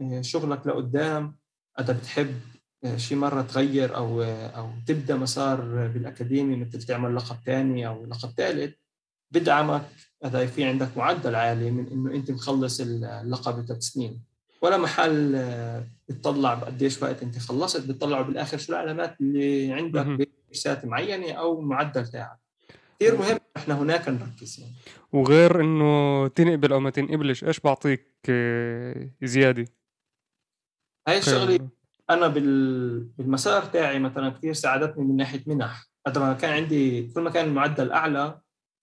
لشغلك لقدام. أنت بتحب إيه، شي مرة تغير أو أو تبدأ مسار بالأكاديمي مثل تعمل لقب ثاني أو لقب ثالث بدعمك اذا في عندك معدل عالي من إنه أنت مخلص اللقب بثلاث سنين. ولا محل بتطلع بقديش وقت أنت خلصت بتطلعوا بالآخر شو العلامات اللي عندك بكورسات معينة أو معدل تاعك. كثير مهم. إحنا هناك نركز يعني. وغير إنه تنقبل أو ما تنقبلش إيش بعطيك آه، زيادة؟ هاي الشغلة أنا بالمسار تاعي مثلا كثير ساعدتني من ناحية منح. قد ما كان عندي كل ما كان المعدل أعلى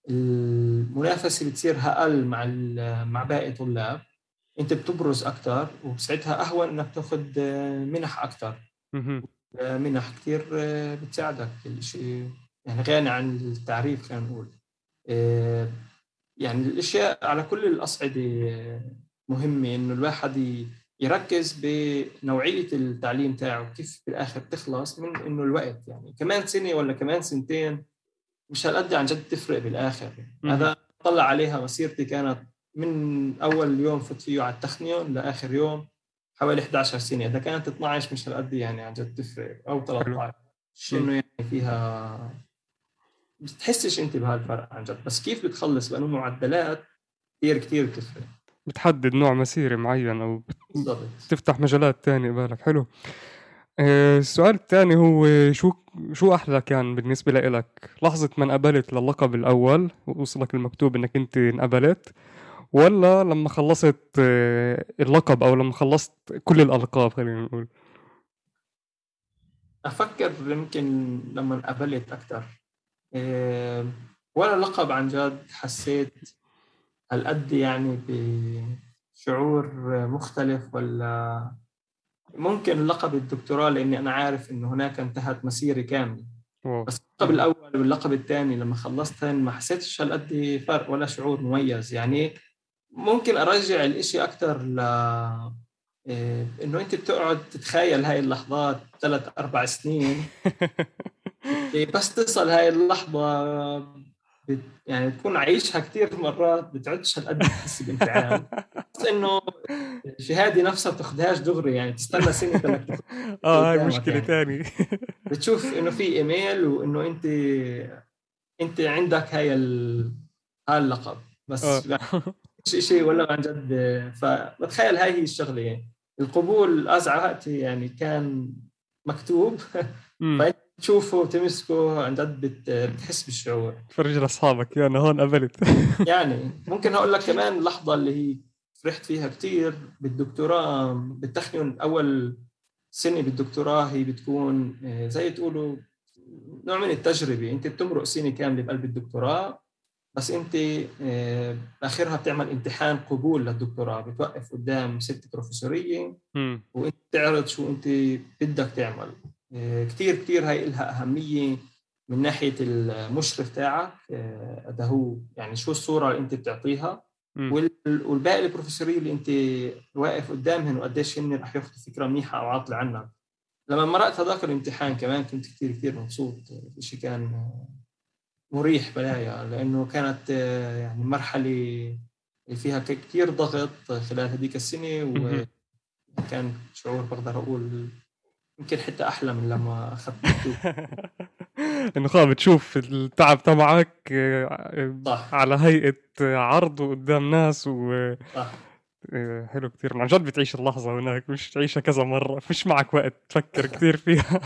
المنافسة بتصير أقل مع مع باقي طلاب أنت بتبرز أكثر وبساعتها أهون إنك تاخذ منح أكثر منح كثير بتساعدك الشيء. يعني غني عن التعريف خلينا نقول. يعني الأشياء على كل الأصعدة مهمة إنه الواحد يركز بنوعية التعليم تاعه كيف بالآخر تخلص من إنه الوقت؟ يعني كمان سنة ولا كمان سنتين؟ مش هالقد عن جد تفرق بالآخر. هذا طلع عليها مسيرتي كانت من أول يوم فت فيه على التخنيون لآخر يوم حوالي 11 سنة. إذا كانت 12 مش هالقد يعني عن جد تفرق. أو 13 انه يعني فيها؟ بتحسش أنت بهالفرق عن جد. بس كيف بتخلص؟ بانه معدلات كثير كثير بتفرق. بتحدد نوع مسيرة معين بالضبط. تفتح مجالات تانية بالك حلو. آه، السؤال الثاني هو شو شو أحلى كان بالنسبة لإلك؟ لحظة ما انقبلت للقب الأول ووصلك المكتوب إنك أنت انقبلت ولا لما خلصت آه، اللقب أو لما خلصت كل الألقاب خلينا نقول؟ أفكر يمكن لما انقبلت أكثر إيه ولا لقب عن جد حسيت هالقد يعني بشعور مختلف ولا ممكن لقب الدكتوراه؟ لأني أنا عارف إنه هناك انتهت مسيري كامله بس اللقب الأول واللقب الثاني لما خلصتهن ما حسيتش هالقد فرق ولا شعور مميز. يعني ممكن أرجع الإشي أكثر ل إيه إنه أنت بتقعد تتخيل هاي اللحظات ثلاث أربع سنين. *laughs* إيه بس تصل هاي اللحظة يعني تكون عايشها كثير مرات بتعدش هالقد تحس بانفعال بس إنه الشهاده نفسها بتاخذهاش دغري يعني تستنى سنة آه هاي مشكلة ثانية يعني. بتشوف إنه في إيميل وإنه أنت أنت عندك هاي ال... هاي اللقب. بس آه. شيء شيء ولا عن جد. فبتخيل هاي هي الشغلة يعني. القبول ازعى وقتي يعني كان مكتوب. فإنت تشوفه وتمسكه عن جد بتحس بالشعور. فرج لاصحابك أنا هون قبلت *laughs* يعني ممكن أقول لك كمان اللحظه اللي هي فرحت فيها كثير بالدكتوراه بالتخيل أول سنة بالدكتوراه هي بتكون آه، زي تقولوا نوع من التجربة. أنت بتمرق سنة كاملة بقلب الدكتوراه بس أنت آه، باخرها بتعمل امتحان قبول للدكتوراه. بتوقف قدام ست بروفيسورية وأنت تعرض شو أنت بدك تعمل. كثير كثير هاي لها أهمية من ناحية المشرف تاعك هذا آه، هو يعني شو الصورة اللي أنت بتعطيها. والباقي البروفيسوريه اللي أنت واقف قدامهم وقديش هن رح ياخذوا فكرة منيحة أو عاطلة عنك لما مرقت هذاك الامتحان كمان كنت كثير كثير مبسوط الشيء كان مريح بلايا لأنه كانت آه، يعني مرحلة فيها كثير ضغط خلال هذيك السنة وكان شعور بقدر أقول يمكن حتى أحلى من لما أخذت *laughs* إنه خلاص بتشوف التعب تبعك صح. على هيئة عرض وقدام ناس و صح. آه، حلو كثير عن جد بتعيش اللحظة هناك مش تعيشها كذا مرة. مش معك وقت تفكر كثير فيها.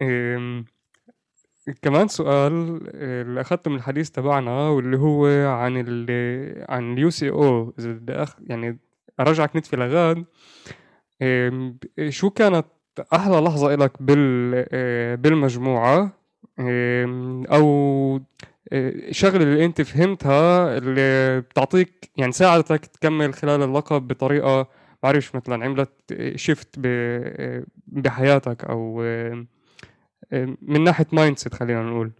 *laughs* كمان سؤال اللي أخذته من الحديث تبعنا واللي هو عن ال عن ال UCO إذا بدي يعني أرجعك نتفي لغاد شو كانت أحلى لحظة إلك بال آه، بالمجموعة؟ أو آه، شغلة اللي أنت فهمتها اللي بتعطيك يعني ساعدتك تكمل خلال اللقب بطريقة بعرفش مثلا عملت shift بحياتك أو من ناحية mindset خلينا نقول.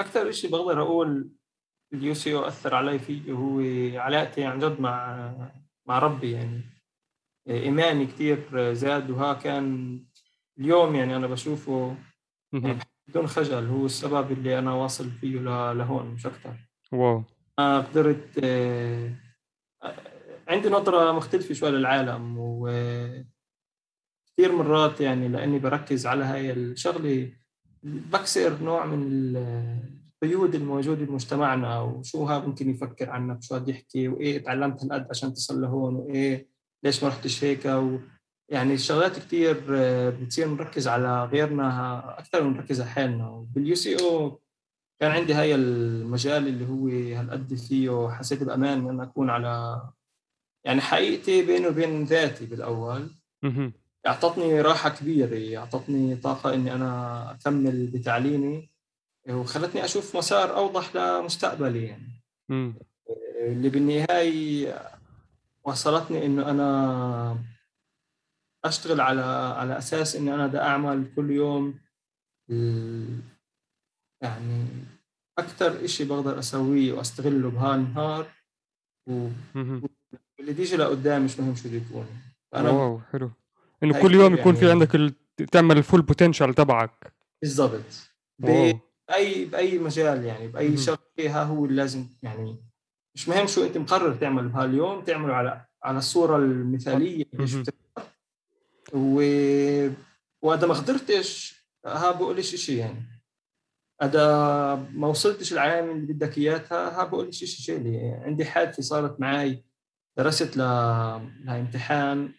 أكثر شيء بقدر أقول ال UCO اثر علي فيه هو علاقتي عن جد مع مع ربي يعني. إيماني كثير زاد وها كان اليوم يعني أنا بشوفه يعني بدون خجل هو السبب اللي أنا واصل فيه لهون مش أكثر واو. أنا قدرت آه، عندي نظرة مختلفة شوي للعالم و كثير مرات يعني لأني بركز على هاي الشغلة بكسر نوع من القيود الموجودة بمجتمعنا وشو هذا ممكن يفكر عنك شو بده يحكي؟ وإيه تعلمت هالقد عشان تصل لهون؟ وإيه؟ ليش ما رحتش هيك؟ و يعني الشغلات كثير آه، بتصير نركز على غيرنا أكثر من نركز على حالنا. وباليو سي أو كان عندي هاي المجال اللي هو هالقد فيه حسيت بأمان إن أكون على يعني حقيقتي بيني وبين ذاتي بالأول. أعطتني راحة كبيرة أعطتني طاقة إني أنا أكمل بتعليمي. وخلتني أشوف مسار أوضح لمستقبلي يعني. م. اللي بالنهاية وصلتني إنه أنا أشتغل على على أساس اني أنا بدي أعمل كل يوم يعني أكثر شيء بقدر أسويه وأستغله بهالنهار واللي بيجي لقدام مش مهم شو بده يكون أنا wow حلو. إنه كل يوم يكون يعني. في عندك ال... تعمل ال full potential تبعك. بالضبط. باي بأي مجال يعني بأي شغله فيها هو اللي لازم يعني مش مهم شو أنت مقرر تعمل بهاليوم تعمله على على الصورة المثالية اللي و واذا ما قدرتش ها بقولش شيء يعني. اذا ما وصلتش العلامه اللي بدك إياها ها بقول شيء شيء لي عندي حادثه صارت معي درست ل... لامتحان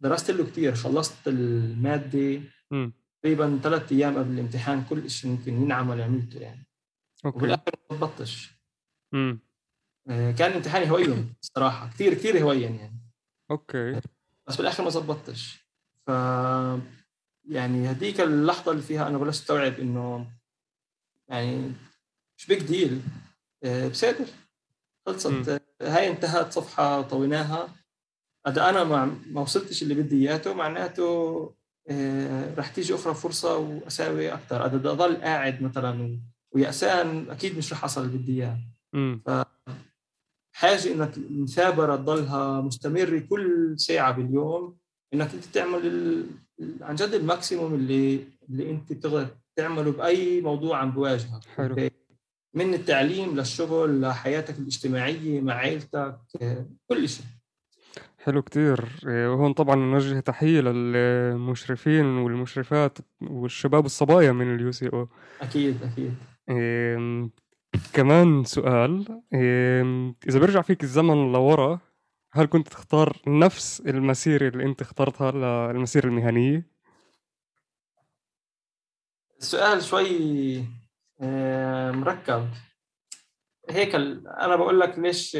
درست له كثير خلصت المادة. تقريبا ثلاث أيام قبل الامتحان كل شيء ممكن ينعمل عملته يعني. okay. وبالآخر ما ضبطتش امم كان امتحاني هوين صراحة كثير كثير هوين يعني. okay. بس بالآخر ما ضبطتش ف يعني هذيك اللحظة اللي فيها أنا بلشت أستوعب إنه يعني مش big deal בסדר خلصت. هاي انتهت صفحة طويناها. اذا أنا ما ما وصلتش اللي بدي اياه معناته آه، رح تيجي أخرى فرصة وأساوي أكثر إذا بدي أضل قاعد مثلا ويأسان أكيد مش رح أصل اللي بدي إياه. حاجة إنك المثابره تضلها مستمرة كل ساعة باليوم إنك أنت تعمل عن جد الماكسيموم اللي اللي أنت بتقدر تعمله بأي موضوع عم بواجهك. حلو. من التعليم للشغل لحياتك الاجتماعية مع عائلتك كل شيء. حلو كتير. وهون طبعا نوجه تحية للمشرفين والمشرفات والشباب الصبايا من ال UCO. أكيد أكيد. كمان سؤال. إذا برجع فيك الزمن لورا هل كنت تختار نفس المسيرة اللي أنت اخترتها للمسيرة المهنية؟ السؤال شوي مركب. هيك أنا بقول لك ليش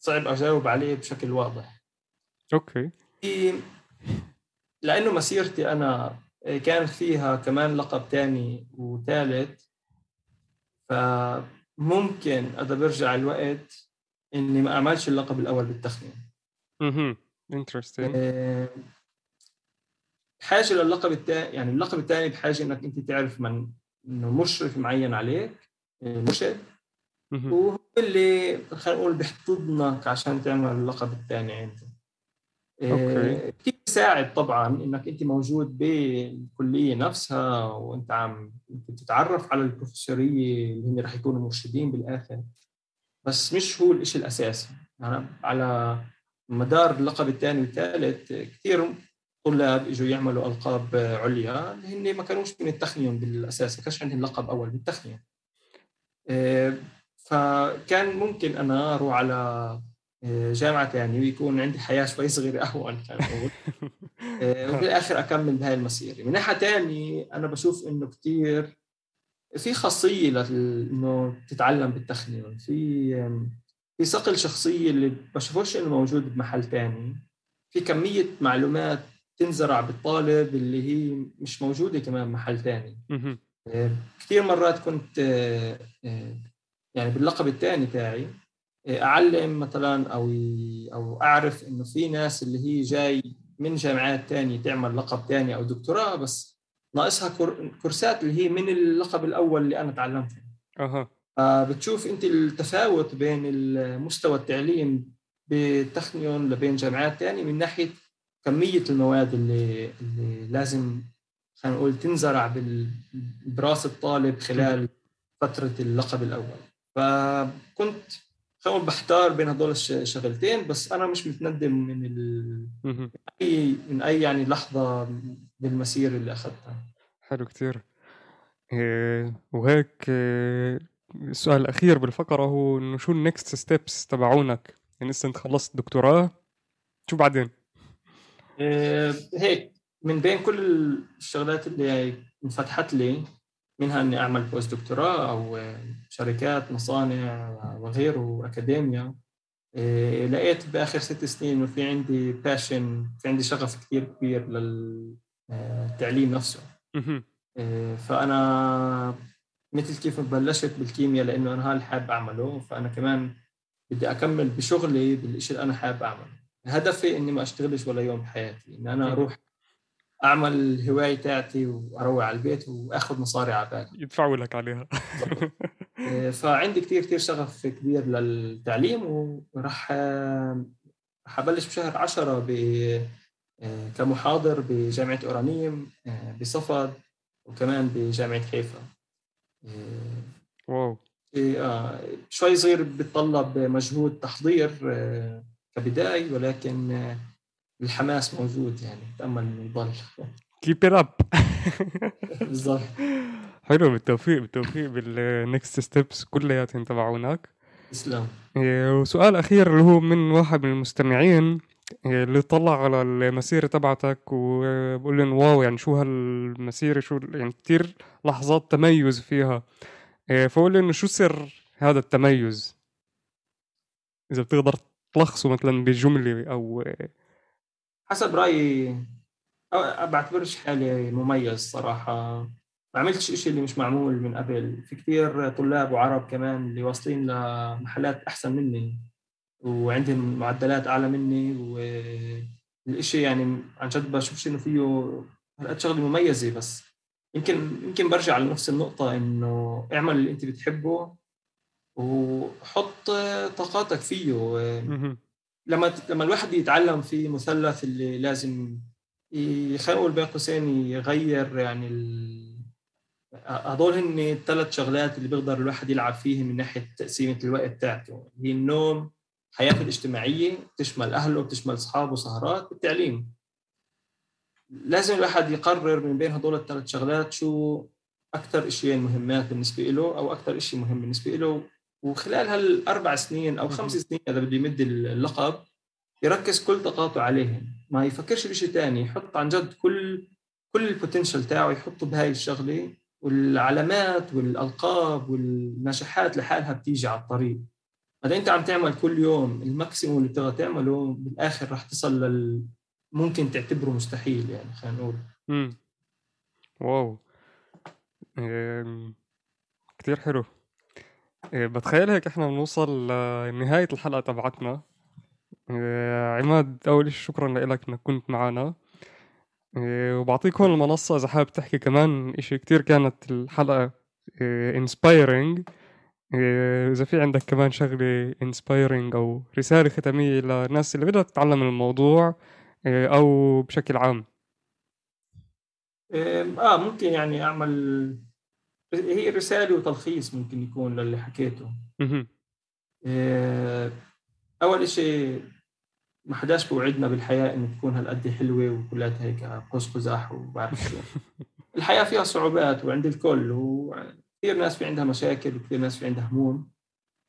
صعب أجاوب عليه بشكل واضح. okay. لأنه مسيرتي أنا كان فيها كمان لقب تاني وثالث فممكن اذا برجع الوقت إني ما أعملش اللقب الأول بالتخنيون. أها interesting بحاجه للقب الثاني يعني اللقب الثاني بحاجة إنك أنت تعرف من إنه مشرف معين عليك آه، مشرف وهو اللي خلينا نقول بيحتضنك عشان تعمل اللقب الثاني عندك أوكي. كثير بيساعد طبعا إنك أنت موجود بالكلية نفسها وأنت عم تتعرف على البروفيسورية اللي هن رح يكونوا مرشدين بالآخر. بس مش هو الشيء الأساسي. يعني على مدار اللقب الثاني والثالث كثير طلاب إجوا يعملوا ألقاب عليا اللي هن ما كانوش من التخنيم بالأساس ما كانش عندهم لقب أول بالتخنيم آه، فكان ممكن أنا أروح على آه، جامعة يعني ويكون عندي حياة شوي صغيرة *laughs* أهون كان أقول آه، وفي الآخر أكمل بهاي المسيرة. من ناحية ثانية أنا بشوف إنه كثير في خاصية إنه تتعلم بالتخنين في في صقل شخصية اللي بشوفوش إنه موجود بمحل ثاني في كمية معلومات تنزرع بالطالب اللي هي مش موجودة كمان بمحل ثاني آه، كثير مرات كنت يعني باللقب الثاني تاعي أعلم مثلا أو أو أعرف إنه في ناس اللي هي جاي من جامعات تانية تعمل لقب تاني أو دكتوراه بس ناقصها كورسات اللي هي من اللقب الأول اللي أنا تعلمته أها. بتشوف أنت التفاوت بين مستوى التعليم بالتخنيون لبين جامعات تانية من ناحية كمية المواد اللي اللي لازم خلينا نقول تنزرع برأس الطالب خلال فترة اللقب الأول. فكنت خلينا بحتار بين هدول الشغلتين بس أنا مش متندم من ال... من اي من أي يعني لحظة بالمسيره اللي أخذتها. حلو كثير إيه وهيك إيه السؤال الأخير بالفقرة هو إنه شو ال next steps تبعونك؟ يعني أنت خلصت دكتوراه؟ شو بعدين؟ إيه هيك من بين كل الشغلات اللي انفتحت لي منها إني أعمل post دكتوراه أو شركات مصانع وغيره واكاديميا إيه، لقيت بآخر ست سنين إنه في عندي passion في عندي شغف كثير كبير للتعليم نفسه. إيه، فأنا مثل كيف بلشت بالكيمياء لأنه أنا هذا اللي حابب أعمله. فأنا كمان بدي أكمل بشغلي بالشيء اللي أنا حابب أعمله. هدفي إني ما أشتغلش ولا يوم بحياتي. إني أنا أروح أعمل الهوايه تاعتي وأروح على البيت وأخذ مصاري على بالي يدفعوا لك عليها. *laughs* إيه، *laughs* فعندي كثير كثير شغف كبير للتعليم وراح راح أبلش بشهر 10 ب إيه، كمحاضر بجامعة أورانيم إيه، بصفد وكمان بجامعة حيفا. واو. آه شوي صغير بتطلب مجهود تحضير كبدايه ولكن الحماس موجود يعني تأمل إنه يضل. keep it up بالضبط حلو بالتوفيق بالتوفيق بال next steps كلياتهم تبعونك. تسلم. إيه، وسؤال أخير اللي هو من واحد من المستمعين إيه، اللي طلع على المسيرة تبعتك وبقول لهم واو يعني شو هالمسيرة؟ شو يعني كتير لحظات تميز فيها. إيه، فقول إنه شو سر هذا التميز؟ إذا بتقدر تلخصه مثلا بجملة أو حسب رأيي أو بعتبرش حالي مميز صراحة. ما عملتش إشي اللي مش معمول من قبل. في كتير طلاب وعرب كمان اللي واصلين لمحلات أحسن مني وعندهم معدلات أعلى مني والإشي يعني عن جد بشوفش إنه فيه هالقد شغلة مميزة بس. يمكن يمكن برجع لنفس النقطة إنه اعمل اللي أنت بتحبه وحط طاقاتك فيه لما لما الواحد يتعلم في مثلث اللي لازم نقول بين قوسين يغير يعني ال... هدول هن الثلاث شغلات اللي بيقدر الواحد يلعب فيهم من ناحية تقسيمة الوقت تاعته هي النوم حياته الاجتماعية بتشمل أهله بتشمل أصحابه سهرات التعليم لازم الواحد يقرر من بين هدول الثلاث شغلات شو أكثر شيئين مهمات بالنسبة له أو أكثر شيء مهم بالنسبة له. وخلال هالأربع سنين أو خمس سنين إذا بده يمد اللقب يركز كل طاقاته عليهم. ما يفكرش بشيء ثاني يحط عن جد كل كل ال potential تاعه يحطه بهاي الشغلة والعلامات والألقاب والنجاحات لحالها بتيجي على الطريق. اذا أنت عم تعمل كل يوم ال maximum اللي بتقدر تعمله بالآخر رح تصل لل ممكن تعتبره مستحيل يعني خلينا نقول. امم واو. كثير حلو. إيه، بتخيل هيك إحنا بنوصل لنهاية الحلقة تبعتنا. إيه، عماد أول شيء شكرا لك إنك كنت معنا. إيه، وبعطيك هون المنصة إذا حابب تحكي كمان إشي. كتير كانت الحلقة inspiring إذا في عندك كمان شغلة inspiring أو رسالة ختامية للناس اللي بدها تتعلم الموضوع أو بشكل عام. آه ممكن يعني أعمل هي رساله وتلخيص ممكن يكون للي حكيته. آه، أول شيء ما حداش بوعدنا بالحياة إنه تكون هالقد حلوة وكلها هيك قوس قزح وبعرف شو. *laughs* الحياة فيها صعوبات وعند الكل وكثير ناس في عندها مشاكل وكثير ناس في عندها هموم.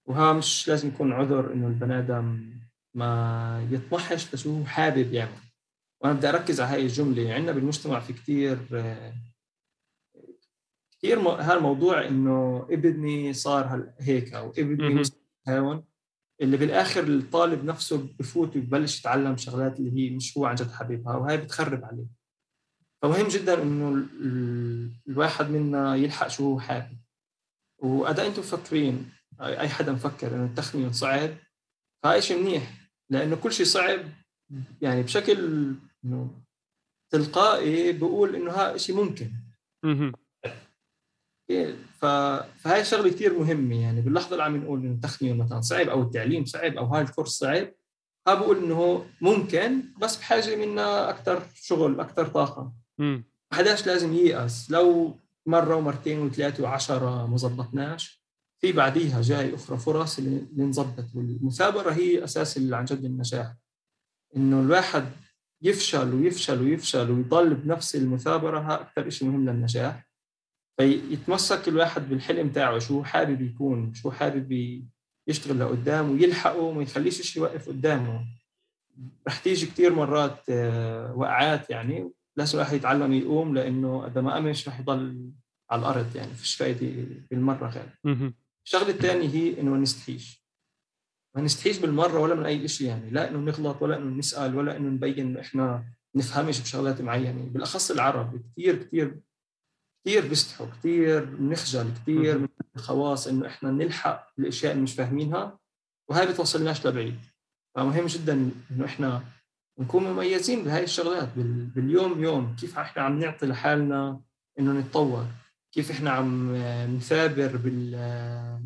وها مش لازم يكون عذر إنه البني آدم ما يطمحش لشو هو حابب يعمل. وأنا بدي أركز على هاي الجملة. عندنا بالمجتمع في كثير آه، كثير هالموضوع إنه ابني صار هيك أو ابني هون اللي بالآخر الطالب نفسه بفوت وببلش يتعلم شغلات اللي هي مش هو عن جد حبيبها وهي بتخرب عليه. فمهم جدا إنه الواحد منا يلحق شو هو حابب. واذا إنتم مفكرين؟ اي حدا مفكر إنه التخمين صعب؟ فهاي شيء منيح لأنه كل شيء صعب يعني بشكل إنه تلقائي بقول إنه هذا شيء ممكن. فهاي شغلة كثير مهمة يعني باللحظة اللي عم نقول إنه التخمين مثلا صعب أو التعليم صعب أو هاي الكورس صعب ها بقول إنه ممكن بس بحاجة منا أكثر شغل أكثر طاقة. ما حداش لازم ييأس. لو مرة ومرتين وثلاثة وعشرة ما زبطناش في بعديها جاي أخرى فرص اللي نظبط والمثابرة هي أساس عن جد النجاح. إنه الواحد يفشل ويفشل ويفشل ويضل بنفس المثابرة ها أكثر شيء مهم للنجاح. فيتمسك الواحد بالحلم تاعه شو حابب يكون شو حابب يشتغل لقدام ويلحقه وما يخليش شيء يوقف قدامه. رح تيجي كثير مرات آه، وقعات يعني لازم الواحد يتعلم يقوم لأنه إذا ما قامش رح يضل على الأرض يعني فيش فايدة بالمرة غير. الشغلة الثانية هي إنه ما نستحيش. ما نستحيش بالمرة ولا من أي شيء يعني لا إنه نغلط ولا إنه نسأل ولا إنه نبين إنه إحنا نفهمش بشغلات معينة. بالأخص العرب كثير كثير كثير بيستحوا كثير بنخجل كثير من الخواص إنه إحنا نلحق الاشياء اللي مش فاهمينها وهي بتوصلناش لبعيد. فمهم جدا إنه إحنا نكون مميزين بهاي الشغلات باليوم يوم كيف إحنا عم نعطي لحالنا إنه نتطور كيف إحنا عم نثابر بال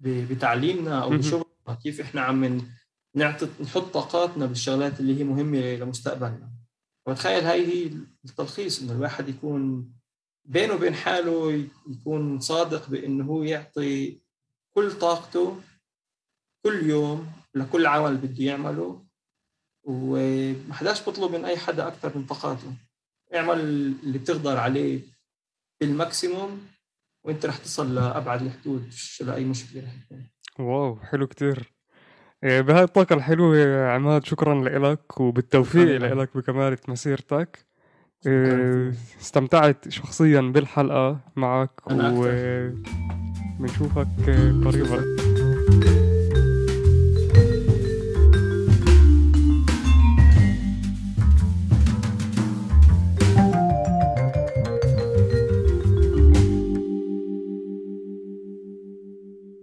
بتعليمنا أو بشغلنا كيف إحنا عم نعطي نحط طاقاتنا بالشغلات اللي هي مهمة لمستقبلنا. وتخيل هاي هي التلخيص إنه الواحد يكون بينه وبين حاله يكون صادق بأنه هو يعطي كل طاقته كل يوم لكل عمل بده يعمله وما حداش بطلب من أي حدا أكثر من طاقاته. اعمل اللي بتقدر عليه بالماكسيموم وأنت رح تصل لأبعد الحدود مش لأي مشكلة رح واو حلو كتير. إيه، بهاي الطاقة الحلوة عماد شكرا لك وبالتوفيق. لك بكمالة مسيرتك. استمتعت شخصيا بالحلقة معك. وبنشوفك قريبا